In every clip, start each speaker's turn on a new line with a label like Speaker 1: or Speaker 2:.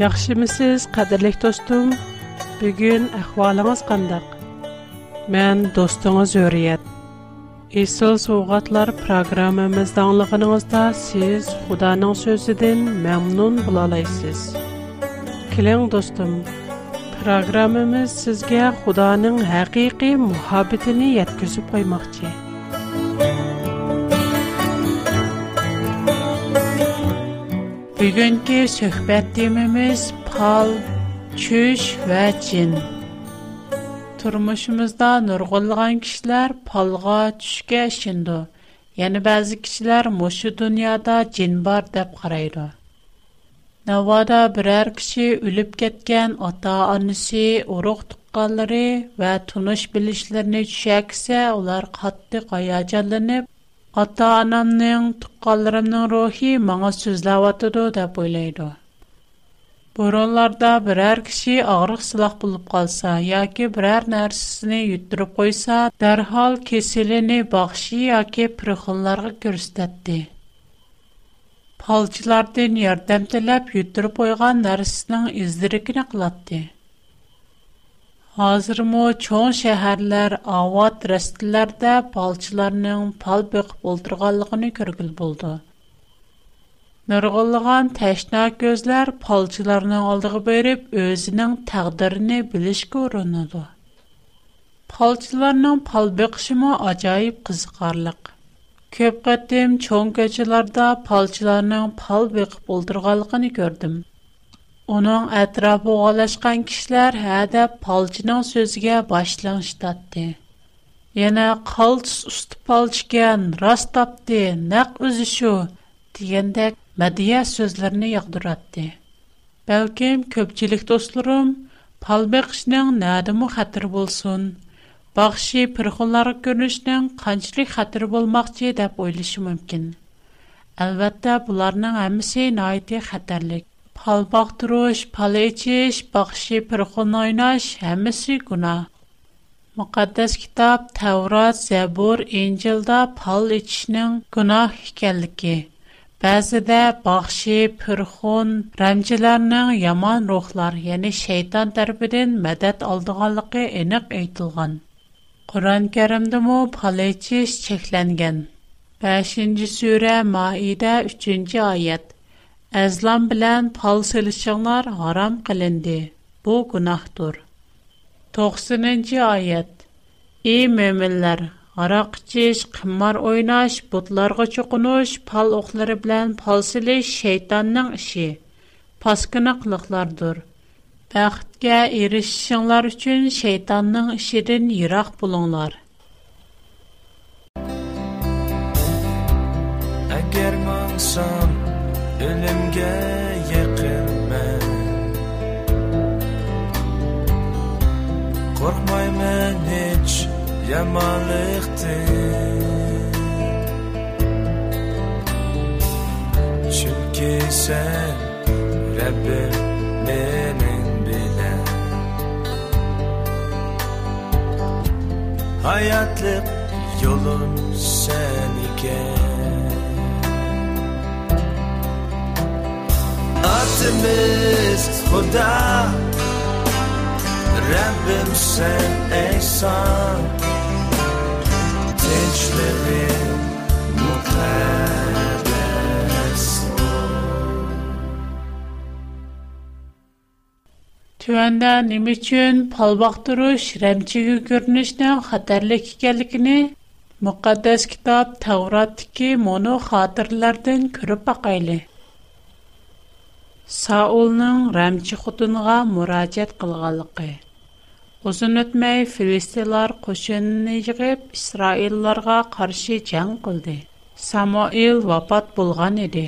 Speaker 1: Ýaxşy mysyz, qadyrlek dostum? Bugün ahwalyňyz Мен Men dostuňyzy Исыл Ilsyz sowgatlar programamyzdaňl сіз siz Hudaňyň sözüden mämmun bolalaýsyz. Keling dostum, сізге худаның Hudaňyň haqygy muhabbetini ýetgizip Бүгүнкү söhbət temimiz pal, çüş və cin. Turmuşumuzda nurgulğan kişilər palğa, çüşkə işindi. Yəni bəzi kişilər muşu dünyada cin bar deyə qarayır. Navada birər kişi өлүп кеткен ата-анасы, uruq tuqqanlari ва тунуш билишлерине tushaksa ular катты каяжаланып, ата анамның туқалларымның рухи маңа сөзләватыды деп ойлайды. Боронларда берәр кеше агырык сылак булып калса, яки берәр нәрсәсене йөттереп койса, дәрхал кеселене бахши яки прихонларга күрсәтте. Палчылардан ярдәм теләп йөттереп койган нәрсәсенең издирекне кылатты. ھازىرمۇ چوڭ شەھەرلەر ئاۋات رەستىلەردە پالچىلارنىڭ پال o'ltirganligini ko'rgil bo'ldi. بولىدۇ نۇرغۇنلىغان ko'zlar كۆزلەر oldiga berib o'zining taqdirini bilish ko'rinadi. ئۇرۇنىدۇ پالچىلارنىڭ پال بېقىشىمۇ ئاجايىپ قىزىقارلىق ko'p qatdim چوڭ كوچىلاردا پالچىلارنىڭ pal بېقىپ ئولتۇرغانلىقىنى كۆردۈم ئۇنىڭ ئەتراپى ئوغانلاشقان كىشىلەر ھەدەپ پالچىنىڭ سۆزىگە باشلىڭشىتاتتى يەنە قالتىس ئۇستى پالچىكەن راست تاپتى نەق ئۆزى شۇ دېگەندەك مەدىيە سۆزلىرىنى ياغدۇراتتى بەلكىم كۆپچىلىك دوستلىرىم پال بېقىشنىڭ نەدىمۇ خەتىرى بولسۇن باخشى پىرخۇنلارغا كۆرۈنۈشنىڭ قانچىلىك خەتىرى بولماقچى دەپ ئويلىشى مۇمكىن ئەلۋەتتە بۇلارنىڭ ھەممىسى ناھايىتى pal baktırış, pal içiş, bakışı pırkın oynaş, hemisi günah. Müqəddəs kitab Təvrat, Zəbur, İncildə pal içişinin günah ikənligi. Bəzidə baxşı, pürxun, rəmcilərinin yaman ruhlar, yəni şeytan tərəfindən mədəd aldığanlığı eniq aytılğan. Quran-Kərimdə mə pal içiş çəkləngan. 5-ci surə Maidə 3-cü ayət. Əzlan bilən pal silişinlər haram qılındı. Bu günahdır. 90-cı ayət. Ey möminlər, Арақ içiş, қымар ойнаш, бұтларға чоқыныш, пал оқлары білән пал сіліш шейтанның іші. Паскынақлықлардыр. Бәқітке ерішшіңлар үшін шейтанның ішіден ирақ бұлыңлар. Әгер маңсам, o'limga yaqinman qo'rqmayman hiç yomonlikdan Çünkü sen rabbim mening bilan hayotliq yo'lim sen ekan Optimist for da Rappen sen ei sang Tinch me vin mu Түәндә ним өчен палбақтыруш кітап Тауратты Саулның рәмчи хутынга мөрәҗәт кылганлыгы. Узын үтмәй филистилар кошынын җигеп Исраилларга каршы җан кылды. Самуил вапат булган иде.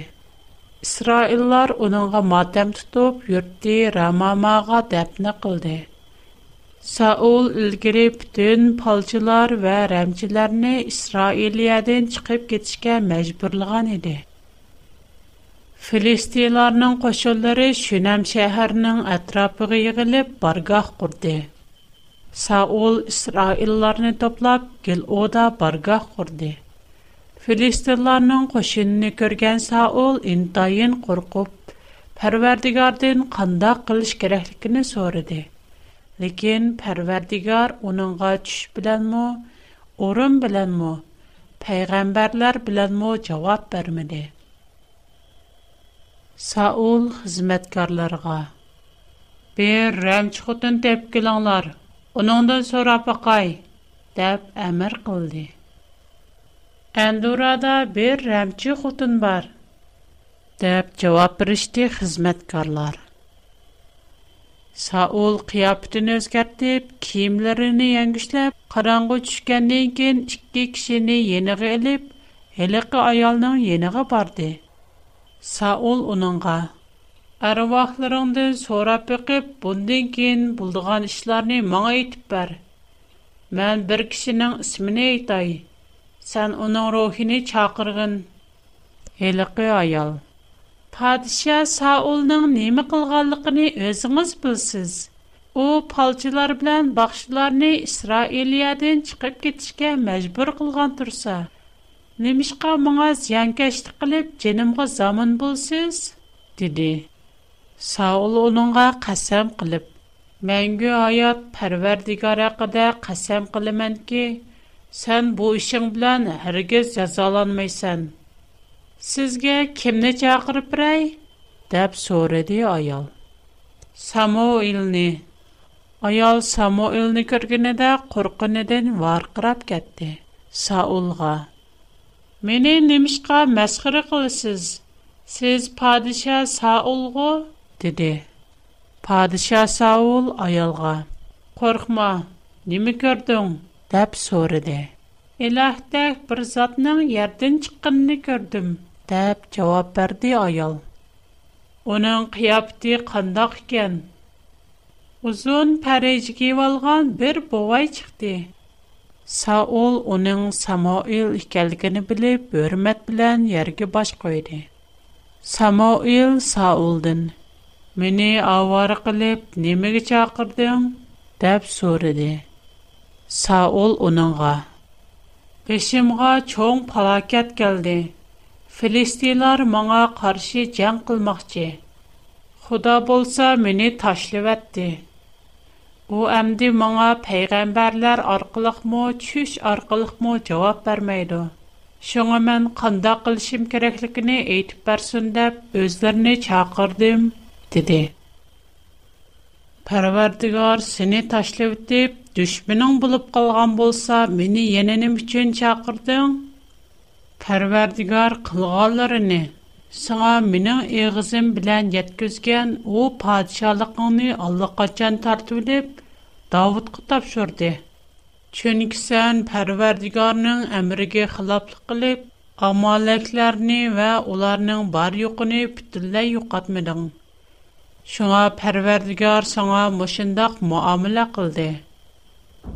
Speaker 1: Исраиллар уныңга матәм тутып йөртте Рамамага дәпне кылды. Саул илгири бүтән палчылар ва рәмчиләрне Исраилиядән чыгып кетишкә мәҗбүрлыгын иде. Филистиларның кошыллары Шүнәм шәһәренең атрафыга йыгылып, баргах курды. Саул Исраилларны топлап, гел ода баргах курды. Филистиларның кошынны көргән Саул интайын куркып, Пәрвәрдигардан кандай кылыш кирәклекне сорады. Ләкин Пәрвәрдигар уныңга төш беләнме, урын беләнме, пәйгамбәрләр беләнме җавап бермәде. Саул хизмәткәрләргә. Бер рәмч хутын тәп киләңләр. Уныңдан сора пакай, деп әмер кылды. Әндурада бер рәмчи хутын бар. Тәп җавап биришти хизмәткәрләр. Саул кыяптын өзгәртеп, киемләрен яңгышлап, караңгы төшкәндән кин ике кешене яныга алып, әлеге аялның яныга барды. Саул уныңа, аруахларынды сорап пекип, бунден кен булдыған ішларни маңа етип бар. Мен бір кишының ісміне етай, сән уның рухини чакырғын. Елігі аял. Падиша Саулның неми қылғалықыни өзіңіз білсіз. О, палчылар білян бақшыларни Исраилиядын чықып кетшіке мәжбур қылған тұрса. Немишка моңа зянкешті қылып, женімға замын болсыз, деді. Саул оныңға қасам қылып, мәңгі аят пәрвердігара қыда қасам қылымен ке, сән бу үшің білән әргіз жазаланмайсан. Сізге кемне чақырып рай? Дәп сөреді аял. Само Аял Само үліні көргені де құрқыныден варқырап Саулға. «Мені Немишка мэсхыры қылысыз, сіз падиша Саулғу?» диди. Падиша Саул аялға «Корхма, немі көрдің?» деп сориди. «Илахтах бір затның ярден чықынни көрдім?» деп чаваб барди аял. Оның қияпти қандах кен. Узон пәрэйчгей валған бір бувай чықти – Саул оның Самоил икәлгені біліп, өрмәт білән ерге баш қойды. Самоил Саулдың, «Мені авары қылып, немегі чақырдың?» дәп сөриді. Саул оныңға, «Бешімға чоң палакет келді. Филистилар маңа қаршы жән қылмақчы. Худа болса, мені ташлы Бу әмди моңа пәйгамбәрләр аркылыкмы, чүш аркылыкмы җавап бермәйди. Шуңа мен қанда кылышым кирәклеген әйтеп берсен дип өзләренә чакырдым, диде. Парвардигар сине ташлап дип, düşменең булып калган булса, мине яненем өчен чакырдың. Парвардигар кылганларын Сыңа минең егызым белән яткызган у падишалыкны аллакачан тартып Давыд қы тапшорди. Чын кисэн пәрвердігарның әміріге хылаплы қилип, амалэклярни ва уларның бар югыни біттілі юг адмидың. Шуна пәрвердігар шуна машиндах муаміла қылди.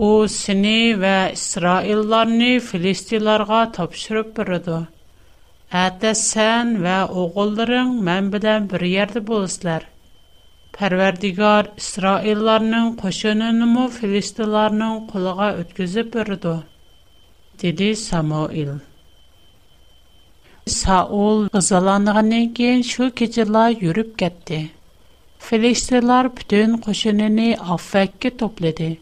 Speaker 1: У сини ва Исраиларни филистиларға тапшырып біруду. Аттас сэн ва оғылдырын мэн бидэн бір Pərverdigar İsraillərinin qoşununu Filistinlərinin qulağa ötküzüb bürüdü, dedi Samuil. Saul qızalanğandan keyin şu keçilə yürüb getdi. Filistinlər bütün qoşununu Affəkkə topladı.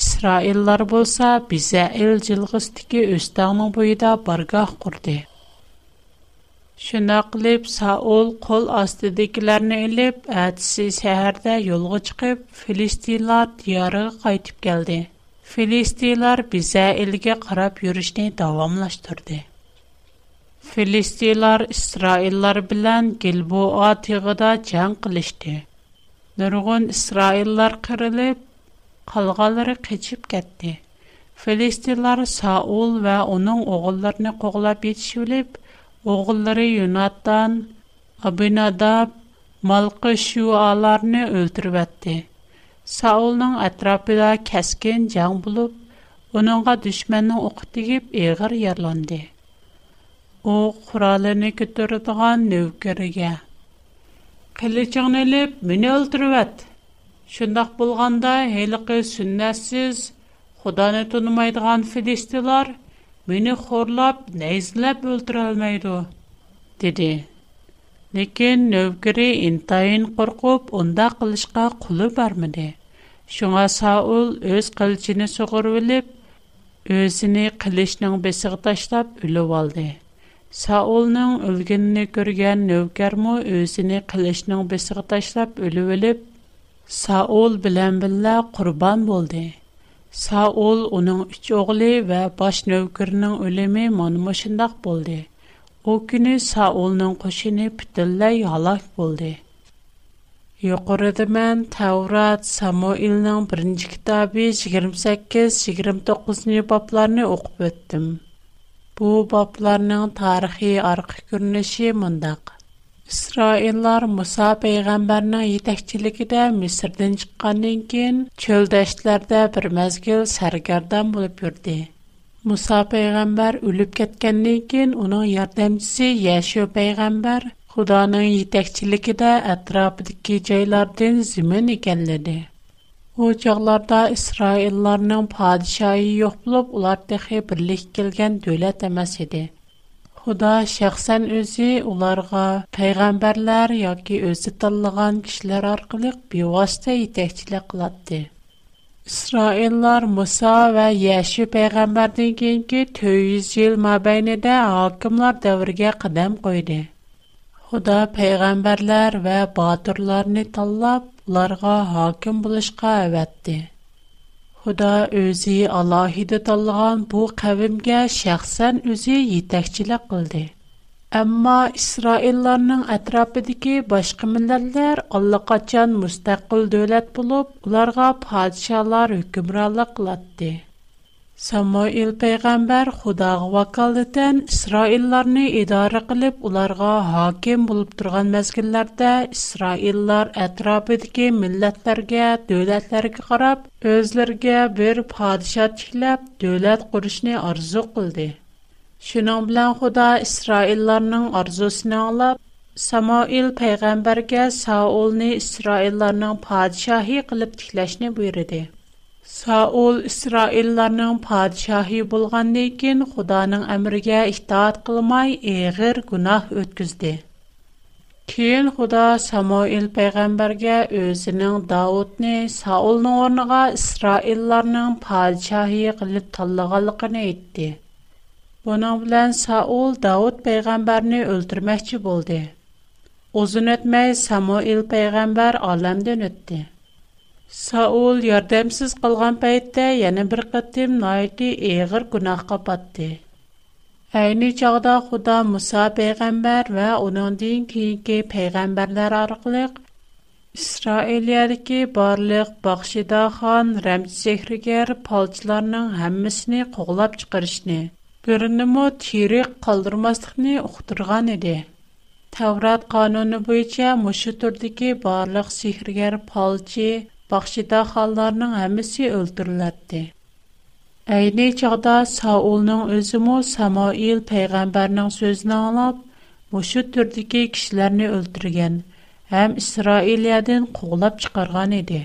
Speaker 1: İsraillər bolsa bizə el cilğistiki östəğinin boyunda bargah qurdu. شۇنداق قىلىپ سائول قول ئاستىدىكىلەرنى ئېلىپ ئەتىسى سەھەردە يولغا چىقىپ فىلىستىنلار دىيارىغا قايتىپ كەلدى فىلىستىنلار بىزە ئېلىگە قاراپ يۈرۈشنى داۋاملاشتۇردى فىلىستىنلار ئىسرائىللار بىلەن گىلبوئا تېغىدا جەڭ قىلىشتى نۇرغۇن ئىسرائىللار قىرىلىپ قالغانلىرى قېچىپ ketتى فىلىستىنلار ساؤل ۋە ئۇنىڭ ئوغۇللىرىنى قوغلاپ يېتىشىۋېلىپ oğulları Юнаттан, Abinadab, Malqı şu alarını öldürüb etdi. Saulun ətrafıda kəskin can bulub, onunğa düşmənin oxu digib eğir yerlandı. O, kuralını götürdüğün növkərəgə. Kılıçın elib, mini öldürüb et. Şundaq bulğanda Мені хорлап, нәйзіләп өлтір алмайды, деді. Некен нөвгірі интайын қорқып, онда қылышқа құлы бармыды. Шуңа Саул өз қылчыны соғыр өліп, өзіні қылышның бесіғы таштап үлі валды. Саулның өлгеніні көрген нөвгерму өзіні қылышның бесіғы таштап үлі өліп, Саул білен білі құрбан болды. Саул уның үч оғлы ва баш нөвкірінің өлемі манымышындақ болды. О күні Саулның қошыны пүтілләй халак болды. Йоқырыды мән Таурат Самуилның бірінші китабы 28-29-ні бапларыны оқып өттім. Бұ бапларының тарихи арқы күрініші мұндақ. İsraillar Musa peyğəmbərinin yetəkçilikdə Misirdən çıxandan kən çöldəşlərdə bir məzgil sərgərdan olub yurdi. Musa peyğəmbər ölüb getgəndən kən onun yardımçısı Yaşu peyğəmbər Xudanın yetəkçilikdə ətrafındakı yerlərdən zimin ekanladi. O çağlarda İsraillərinin padişahı yox olub, ular təxi birlik gələn dövlət emas idi. Худа шәхсен үзе уларга пайгамбәрләр яки үзе таллыган кешеләр аркылык биваста итехчелек калатты. Исраиллар Муса ва Яши пайгамбәрләрдән кийинки 100 ел мәбайнедә хакимлар дәврге кадам куйды. Худа пайгамбәрләр ва батырларны таллап уларга хаким булышка ваәтте. Худа өзі Аллахиды талған бұ қәвімге шәқсән өзі етәкчілік қылды. Әмма Исраилларның әтрапыдегі башқы мінләлдер Алла қачан мұстәқіл дөләт болып, оларға падшалар өкімралық қылатты. Самoил пәйгамбер Худага вакалтен Исраилларны идарә кылып, уларга хаким булып турган мәзгилләрдә Исраиллар әтраптәге милләтләргә, дәүләтләргә карап, үзләргә бер падиша тикләп дәүләт курышны арзу кылды. Шул белән Худа Исраилларның арзусын алып, Самoил пәйгамбергә Саулны Исраилларның фадишаһи кылып тикләшне буйрды. Саул İsraillərinin padişahı bolğandan kən Xudanın əmrinə itaat qılmay əğir günah ötküzdi. Keyin Xuda Самуил peyğəmbərə özünün Davudni Saulun orniga İsraillərinin padişahı qılıb tanlığanlığını aytdı. Bunun bilan Саул Davud peyğəmbərni öldürməkçi boldi. Uzun ötməy Самуил peyğəmbər aləmdən ötdi. Саул ярдәмсез калган пәйттә яны бер кытым найти эгер гунах капатты. Әйни чагда Худа Муса пәйгамбәр ва аның дин кийинки пәйгамбәрләр аркылык барлық барлык бахшида хан Рәмсехригер палчларның һәммәсен куглап чыгырышны, бернимо тирек калдырмаслыкны ухтырган иде. Таврат кануны буенча мошы турдыки барлык сехригер палчы baxşidaxonlarning hammasi o'ldiriladi ayni chog'da saulning o'zimi samoil payg'ambarning so'zini anglab mushu turdagi kishilarni o'ldirgan ham isroiliyadan quvlab chiqargan edi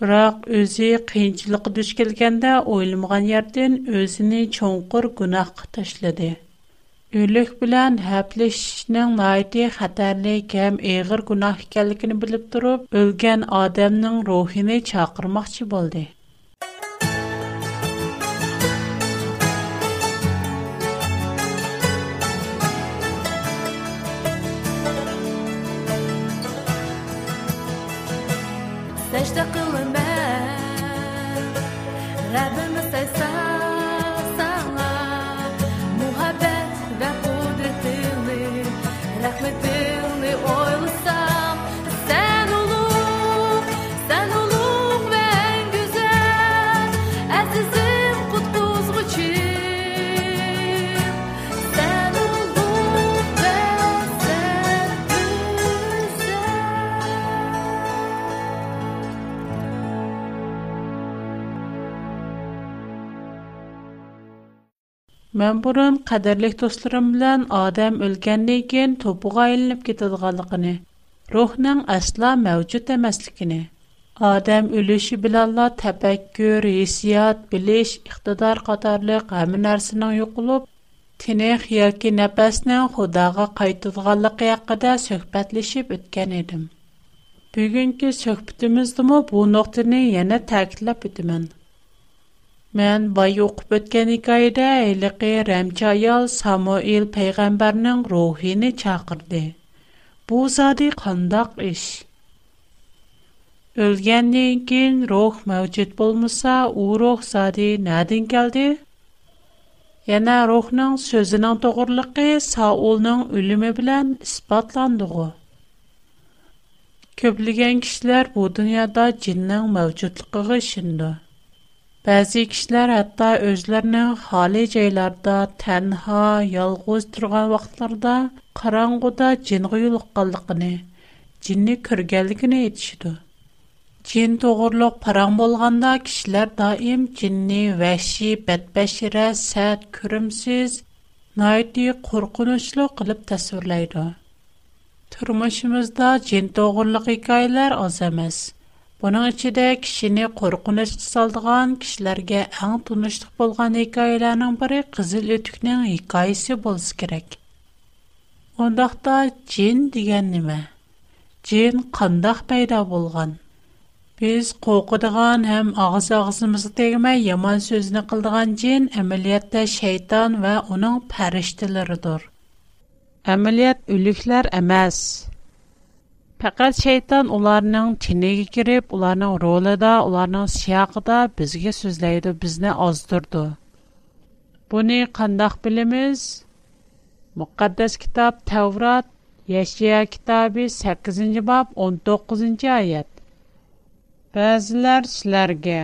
Speaker 1: biroq o'zi qiyinchilikqa duch kelganda o'ylamagan yerdan o'zini cho'nqur gunohga tashladi o'lik bilan həpləşishning nəhayəti xətərlik həm əğir günah ikənligini bilib durub, ölgən adamın ruhunu çağırmaqçı boldu. Мен бурын кадерлек достарым белән адам өлгәннән кин топуга айлынып китәдгәнлыгын, рухның асла мәҗүд эмаслыгын, адам үлеше белән ла тәфәккүр, хисият, билеш, иктидар катарлык һәм нәрсәнең юклып, тинех яки нәфәснең Худага кайтылганлыгы якында сөһбәтлешеп үткән идем. Бүгенге сөһбәтебездә бу нуктыны яна тәэкидләп үтәмен. Мен бай оқып өткен екайда әйліғи рәмчайал Самуил пейғамбарның рухини чақырды. Бу зады қандақ іш. Өлгенден кейін рух мәвчет болмыса, у рух зады нәдін келді? Яна рухның сөзінің тұғырлықы Саулның үлімі білән іспатландығы. Көбілген кішілер бұ дүнияда жиннің мәвчетліқығы шынды. Bəzi kişilər hətta özlərinin xali yerlərdə tənha, yalğız turğan vaxtlarda qaranğuda cinğa yoluqqanlığını, cinni görgənligini etişidu. Cin toğurluq paran bolğanda kişilər daim cinni vəhşi, bədbəşirə, sərt, kürümsüz, naiti qorxunçlu qılıb təsvirləyir. Turmuşumuzda cin toğurluq hekayələr az emas. Бұның ішінде кішіні қорқыныш салдыған кішілерге әң тұныштық болған хикаяларның бірі қызыл өтікнің хикаясы болсы керек. Ондақта джин деген неме? Джин қандақ пайда болған? Біз қоқыдыған әм ағыз ағызымызды тегімей яман сөзіні қылдыған джин әмілиетті шайтан вә оның пәріштілердір. Әмілиет үліклер әмәс. Faqat şeytan ularning tiniga kirib, ularning rolida, ularning siyaqida bizga so'zlaydi, bizni ozdirdi. Buni qandoq bilamiz? Muqaddas kitob Tavrat, Yashaya kitobi 8-bob 19-oyat. Ba'zilar sizlarga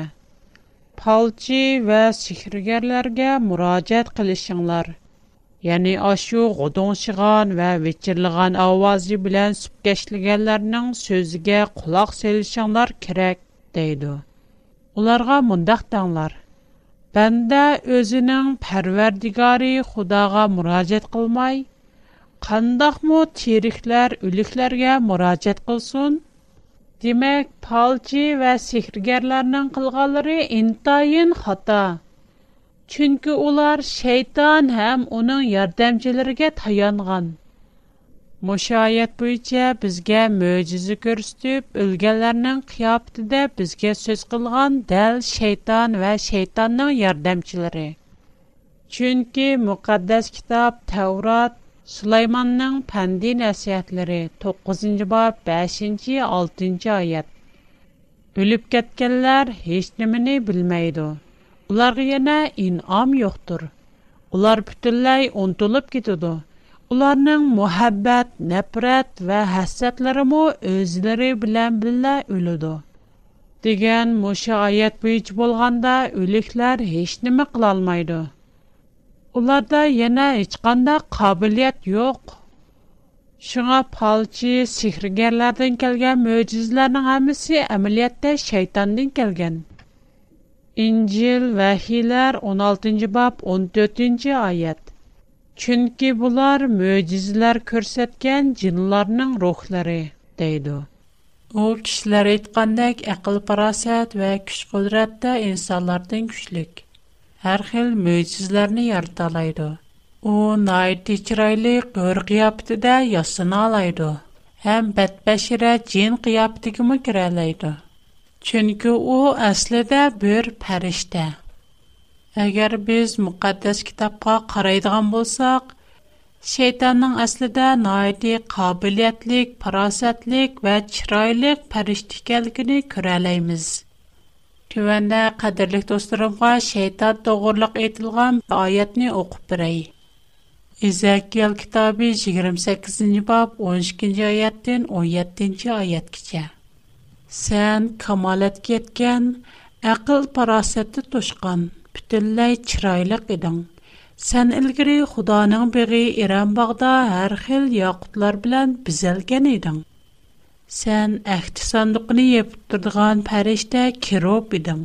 Speaker 1: palchi va sehrgarlarga murojaat qilishinglar. Яни ашу гыдын ва вечерлеган авызы белән сөбкәшлегәннәрнең сөзиге кулак сәлчәңләр кирәк, диде. Уларга мондак таңлар: "Бәндә özенең Пәрвәрдигары Худага мураҗәгать кылмай, каandaş мо терихләр үликларга мураҗәгать кылсын." Димәк, ва сиһригәрләрнең кылганнары интайын хата. Чөнки улар шейтан һәм уның ярдәмчеләргә таянган. Мөшаһаят буенча безгә мөҗиза күрсәтүп үлгәннәрнең кыябет иде, безгә сөйз кылган дәл шейтан ва шейтанның ярдәмчеләре. Чөнки мүкъаддас китап Таврот Сулайманның фәнди нәсиһәтләре 9нче боп 5нче, 6нче аят. Үлеп кеткәннар һеч нимәне Уларга яна инам юктур. Улар бүтүнлай онтулып кетиду. Уларның мохаббат, нәфрәт ва хәссәтләре мо үзләре белән биллә үлүду. Дигән моша аят буйыч болганда үлекләр һеч нимә кыла Уларда яна һеч кандай кабилият юк. Шуңа палчи сихргәрләрдән килгән мөҗизләрнең һәммәсе әмәлияттә шайтандан килгән. İncil Vəhilər 16-cı bab 14-cü ayət. Çünki bunlar möcüzələr göstərən cinlərin ruhları deydi. O kişilər etqandak aql parasət və güc qudratda insanlardan güclük. Hər xil möcüzələrni yarata alaydı. O nəhayət çiraylı qör qiyafətində yasına alaydı. Həm bədbəşirə cin qiyafətinə girə alaydı. Çünki o əslində bir fərishtə. Əgər biz müqəddəs kitabqa qaraydigan bolsaq, şeytanın əslində nəhayəti qabiliyyətlik, farasətlik və çiraylıq fərishtə ikənligini görə biləyimiz. Tövəndə qadirlik dostlarımğa şeytan doğruluq etilgan ayətni oxub birey. İzəkiyel kitabı 28-ci bab 12-ci ayətdən 17-ci ayət keçə. Сән камалет кеткен, ақыл парасетті тошқан, бүтілләй чирайлык едің. Сән үлгірі Худаның беғи Иран бағда әр хил яқытлар білән бізәлген едің. Сән әхті сандықыны епіп тұрдыған пәрешті кероп едің.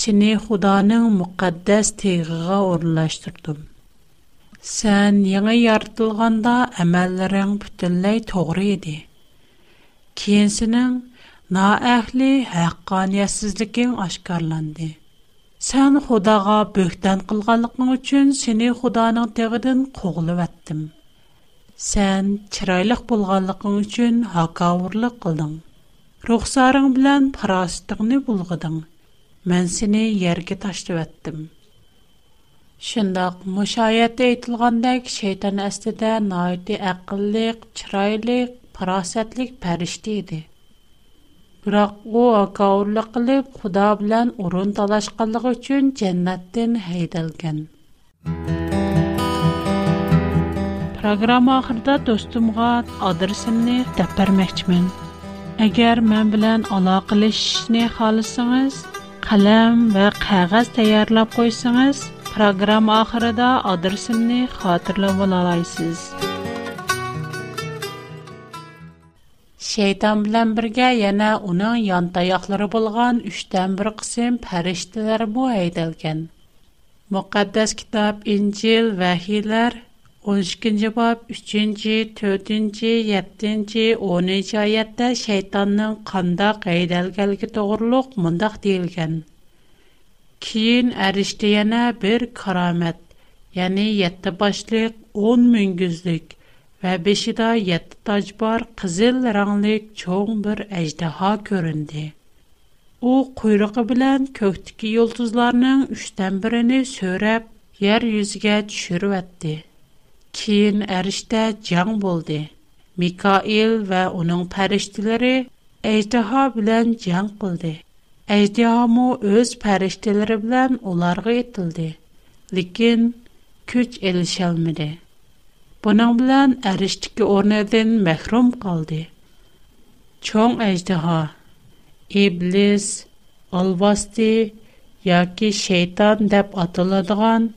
Speaker 1: Сіні Худаның мұқаддәс тегіға орылаштырдым. Сән яңа яртылғанда әмәлірің бүтілләй тоғыр еді. Кейінсінің на әхли хаққаниясызлыгын ашкарланды. Сән худаға бөхтән қылғанлықның үчін сені худаның тегідін қоғылы вәттім. Сән чырайлық болғанлықың үчін хакауырлық қылдың. Рухсарың білән парастығыны бұлғыдың. Мән сені ерге ташты вәттім. Шындақ, мұшайеті айтылғандай шейтан әстеді найты әқылық, чырайлық, парасетлік пәрішті еді. biroq u akovurlik qilib xudo bilan o'rin talashqanligi uchun jannatdan haydalgan Программа oxirida do'stimga adresimni deb bermoqchiman agar men bilan aloqalashishni xohlasangiz qalam va qog'oz tayyorlab qo'ysangiz programma oxirida adresimni xotirlab ola olasiz shayton bilan birga yana uning yon tayoqlari 3 uchdan bir qism farishtalarmu haydalgan muqaddas kitob injil vahiylar 12-ci bab 3-cü, 4-cü, 7-ci, 10-cı ayətdə şeytanın qanda qeydəlgəlgi doğruluq mındaq deyilgən. Kiyin ərişdiyənə bir karamət, yəni 7 başlıq 10 müngüzlük, Вә бешидә 7 таҗ бар, кызыл ранглы, чөң бер әҗдәһа күрөндә. У куйрыгы белән көктәки ялтызларның 3-тен бирене сөреп, йәр юзгә төшүреп әйтте. Кин әриштә җан булды. Микаил ва аның фәриштәләре әҗдәһа белән җан кылды. Әҗдәһа мо үз фәриштәләре белән оларга Bunun bilan ərishdəki o'rnidan məhrum qaldı. Çoğ əjdaha, iblis, alvasti yoki şeytan deyə atıladigan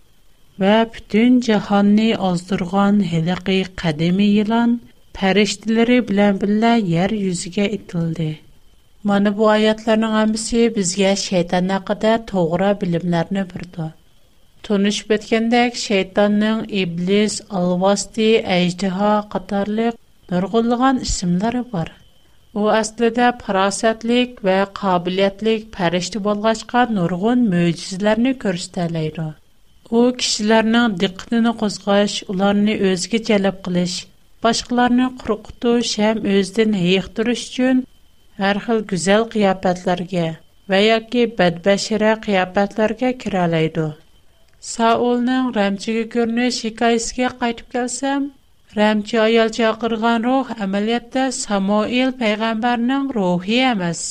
Speaker 1: və bütün cahanı azdırğan hiliqi qədimi yılan fərishtiləri bilən billə yer yüzüge itildi. Mana bu ayətlərin hamısı bizə şeytan haqqında toğra bilimlərini verdi. Tunuşup etkendek şeytanın iblis, alvasti, ejdiha qatarlıq nurgulluğan isimleri var. U aslida farosatlik va qobiliyatlik farishta bo'lg'achqa nurg'un mo'jizlarni ko'rsatalaydi. U kishilarning diqqatini qo'zg'ash, ularni o'ziga jalb qilish, boshqalarni qo'rqitish ham o'zidan yiqtirish uchun har xil go'zal qiyofatlarga va yoki badbashira qiyofatlarga kiralaydi. Саулның Ramchiga ko'rinish hikoyasiga қайтып келсем, Рәмче аял жақырған рух amaliyotda Самуил payg'ambarning рухи әміз.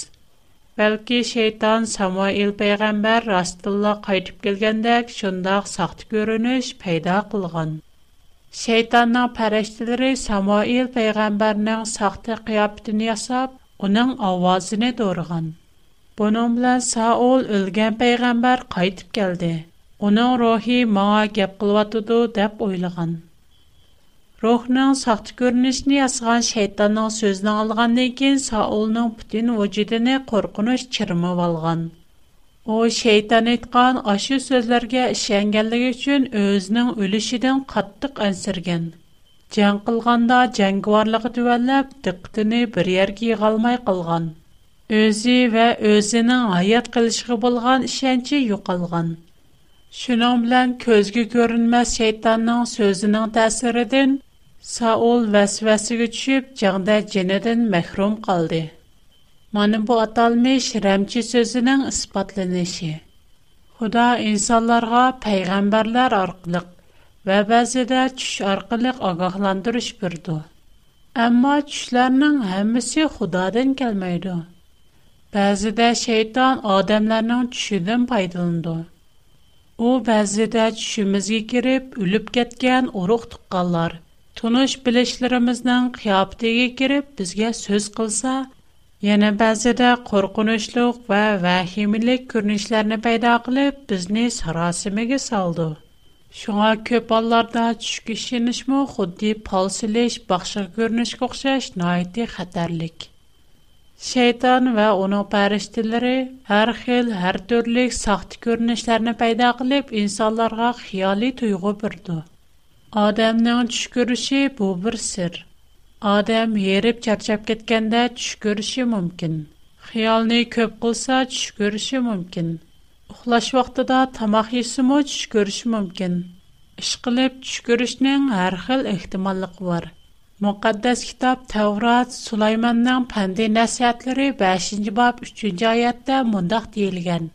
Speaker 1: Бәлки шейтан Самуил пайғамбар растылла қайтып келгендек шундақ сақты көрініш пайда қылған. Шейтанның пәрәштілері Самуил пайғамбарның сақты қияптын ясап, оның авазыны дорған. Бұның білән Саул өлген пайғамбар қайтып келді. Оның рухи маңа кеп қылватыды деп ойлаған. Рухның сақты көрінішіне асыған шайтанның сөзін алған кейін сауылының бүтін вүжудіне қорқыныш чырымы алған. О шайтан айтқан ашы сөзлерге ішенгенлігі үшін өзінің өлішіден қаттық әнсірген. Жән қылғанда жәңгіварлығы түвәлләп, диқтіні бір ерге қалмай қылған. Өзі вә өзінің аят қылшығы болған ішенчі юқалған. شۇنىڭ بىلەن كۆزگە كۆرۈنمەس شەيتاننىڭ سۆزىنىڭ تەسىرىدىن سائۇل ۋەسۋەسىگە چۈشۈپ جەڭدە جېنىدىن مەھرۇم قالدى mana bu atalmış rəmçi sözünün isbatlanışı xudo insonlarga payg'ambarlar orqaliq va ba'zida tush orqaliq ogohlantirish berdi ammo tushlarning hammasi xudodan kelmaydi ba'zida shayton odamlarning tushidan foydalanadi О бәз иде чүкбезге кириб үлеп кеткән урух тукканнар, туныш билешләребезнең кыябытәге кириб безгә сүз кылса, яна бәз иде куркынычлык ва вахимлек күрнешләрне пайда кылып безне сырасымга салды. Шуңа күп палларда чүк кешенешме, хәтти палселеш, бахшы күрнешкә охшаш, Şeytan ve onun pəriştileri her xil, her türlü saxta görünüşlerini peyda qilib, insanlara xiyali tuyğu bürdü. Adamның tush ko'rishi bu bir sir. Adam yerip charchab ketganda tush ko'rishi mümkün. Xiyalni köp qılsa tush ko'rishi mümkün. Uxlaş vaqtida tamaq yesimi tuş görüşi mümkün. İş qilib tuş görüşning xil ehtimolligi var. muqaddas kitob tavrat sulaymonning pandi nasihatlari beshinchi bob uchinchi oyatda mundoq deyilgan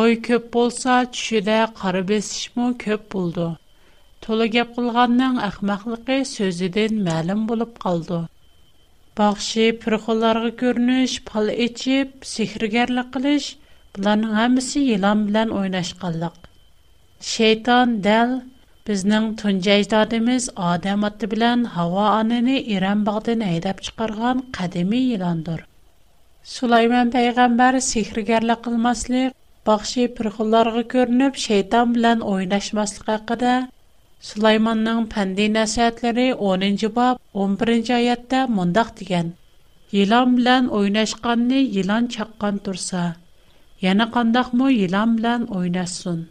Speaker 1: o'y ko'p bo'lsa tushida qora besishmi ko'p bo'ldi to'la gap qilganning ahmoqligi so'zidan ma'lum bo'lib qoldi baxshi pirxo'llarga ko'rinish pal ichib sehrgarlik qilish bularning hammasi yilon bilan o'ynashqanliq shayton dal Bizning tunja ijodimiz odam oti bilan havo onini Iran bog'dan haydab chiqargan qadimiy yilondir. Sulaymon payg'ambar sehrgarlik qilmaslik, baxshi pirxullarga ko'rinib shayton bilan o'ynashmaslik haqida Sulaymonning pandi nasihatlari 10-bob 11-oyatda mundaq degan. Yilon bilan o'ynashqanni yilon chaqqan tursa, yana qandoqmi yilon bilan o'ynasin.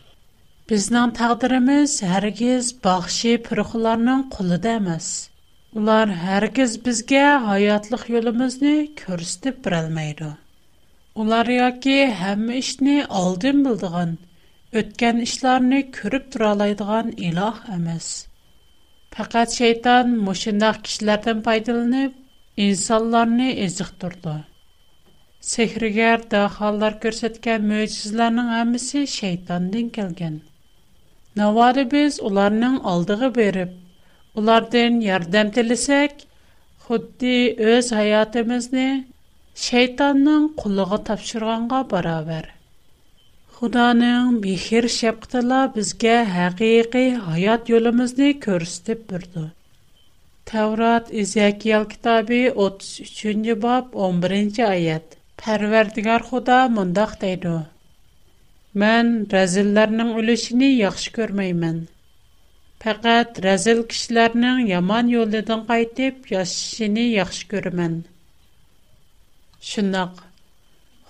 Speaker 1: Bizning taqdirimiz hargiz baxshi piruxlarning qo'lida emas. Ular hargiz bizga hayotlik yo'limizni ko'rsatib bera olmaydi. Ular yoki hamma ishni oldin bildigan, o'tgan ishlarni ko'rib tura oladigan iloh emas. Faqat shayton mushundaq kishilardan foydalanib, insonlarni eziqtirdi. Sehrgar dahollar ko'rsatgan mo'jizalarning hammasi shaytondan kelgan. Навары без уларның алдыгы берип, улардан ярдәм телесәк, хутти өз хаятыбызны шайтанның кулыгы тапшырганга барабар. Худаның михир шапкытыла безгә хакыйкы хаят юлымызны көрсетеп бирде. Таврат Изякиял китабы 33-нче бап 11-нче аят. Парвардигар Худа мондак дейди: Мен рәзилләрнең үлешене яхшы күрмәймен. Пәкать рәзил кешеләрнең яман юлдан кайтып, яшшыны яхшы күрмәмен. Шуннак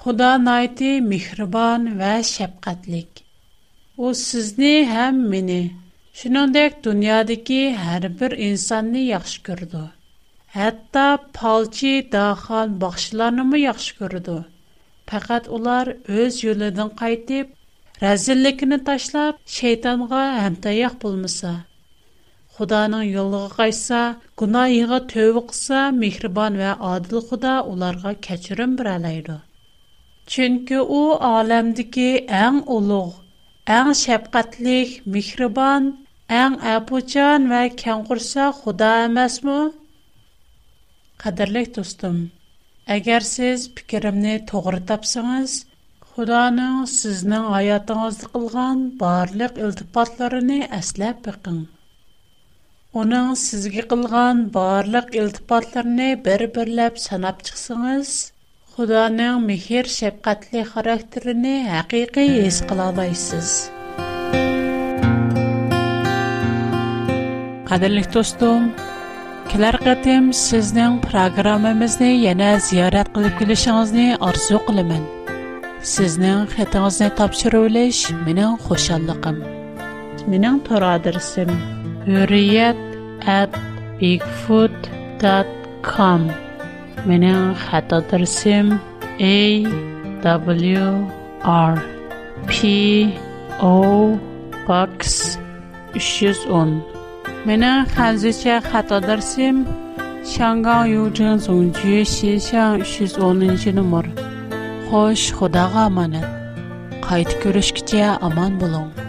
Speaker 1: Худа найты михрибан вә шәфкатьлек. У сезне һәм мине Шинондек дөньядагы һәр бер инсанны яхшы күрде. Хәтта палчи дахан бахшыларны яхшы күрде. Fəqət onlar öz yollarından qayıtıb, rəzillikini taşlab, şeytanğa həmtayaq bulmasa. Xudanın yolluğa qaysa, günahığa tövbə qılsa, mehriban və adil Xuda onlara keçirim birələydi. Çünki o aləmdəki ən uluq, ən şəfqətlik, mehriban, ən əbucan və kənqursa Xuda emasmı? Qadirlik dostum, agar siz fikrimni to'g'ri тапсаңыз, xudoning sizning hayotingizda qilgan барлык iltifotlarini aslab бакың. uning sizga qilgan барлык iltifotlarini bir birlab sanab chiqsangiz xudoning mehr shafqatli xarakterini хакыйкый his кыла аласыз. Кадерле достум, Кілер қытым сіздің программымызды яна зиярат қылып келішіңізді арзу қылымын. Сіздің қытыңызды тапшыру үліш менің қошалықым. Менің тұр адырсым. Үрият әт bigfoot.com Box 310 Mena Hanzicha Khatadarsim, Shangang Yuzheng Zongju Xinxiang numar. Xo'sh, Xudoga amanat. Qaytib ko'rishgacha omon bo'ling.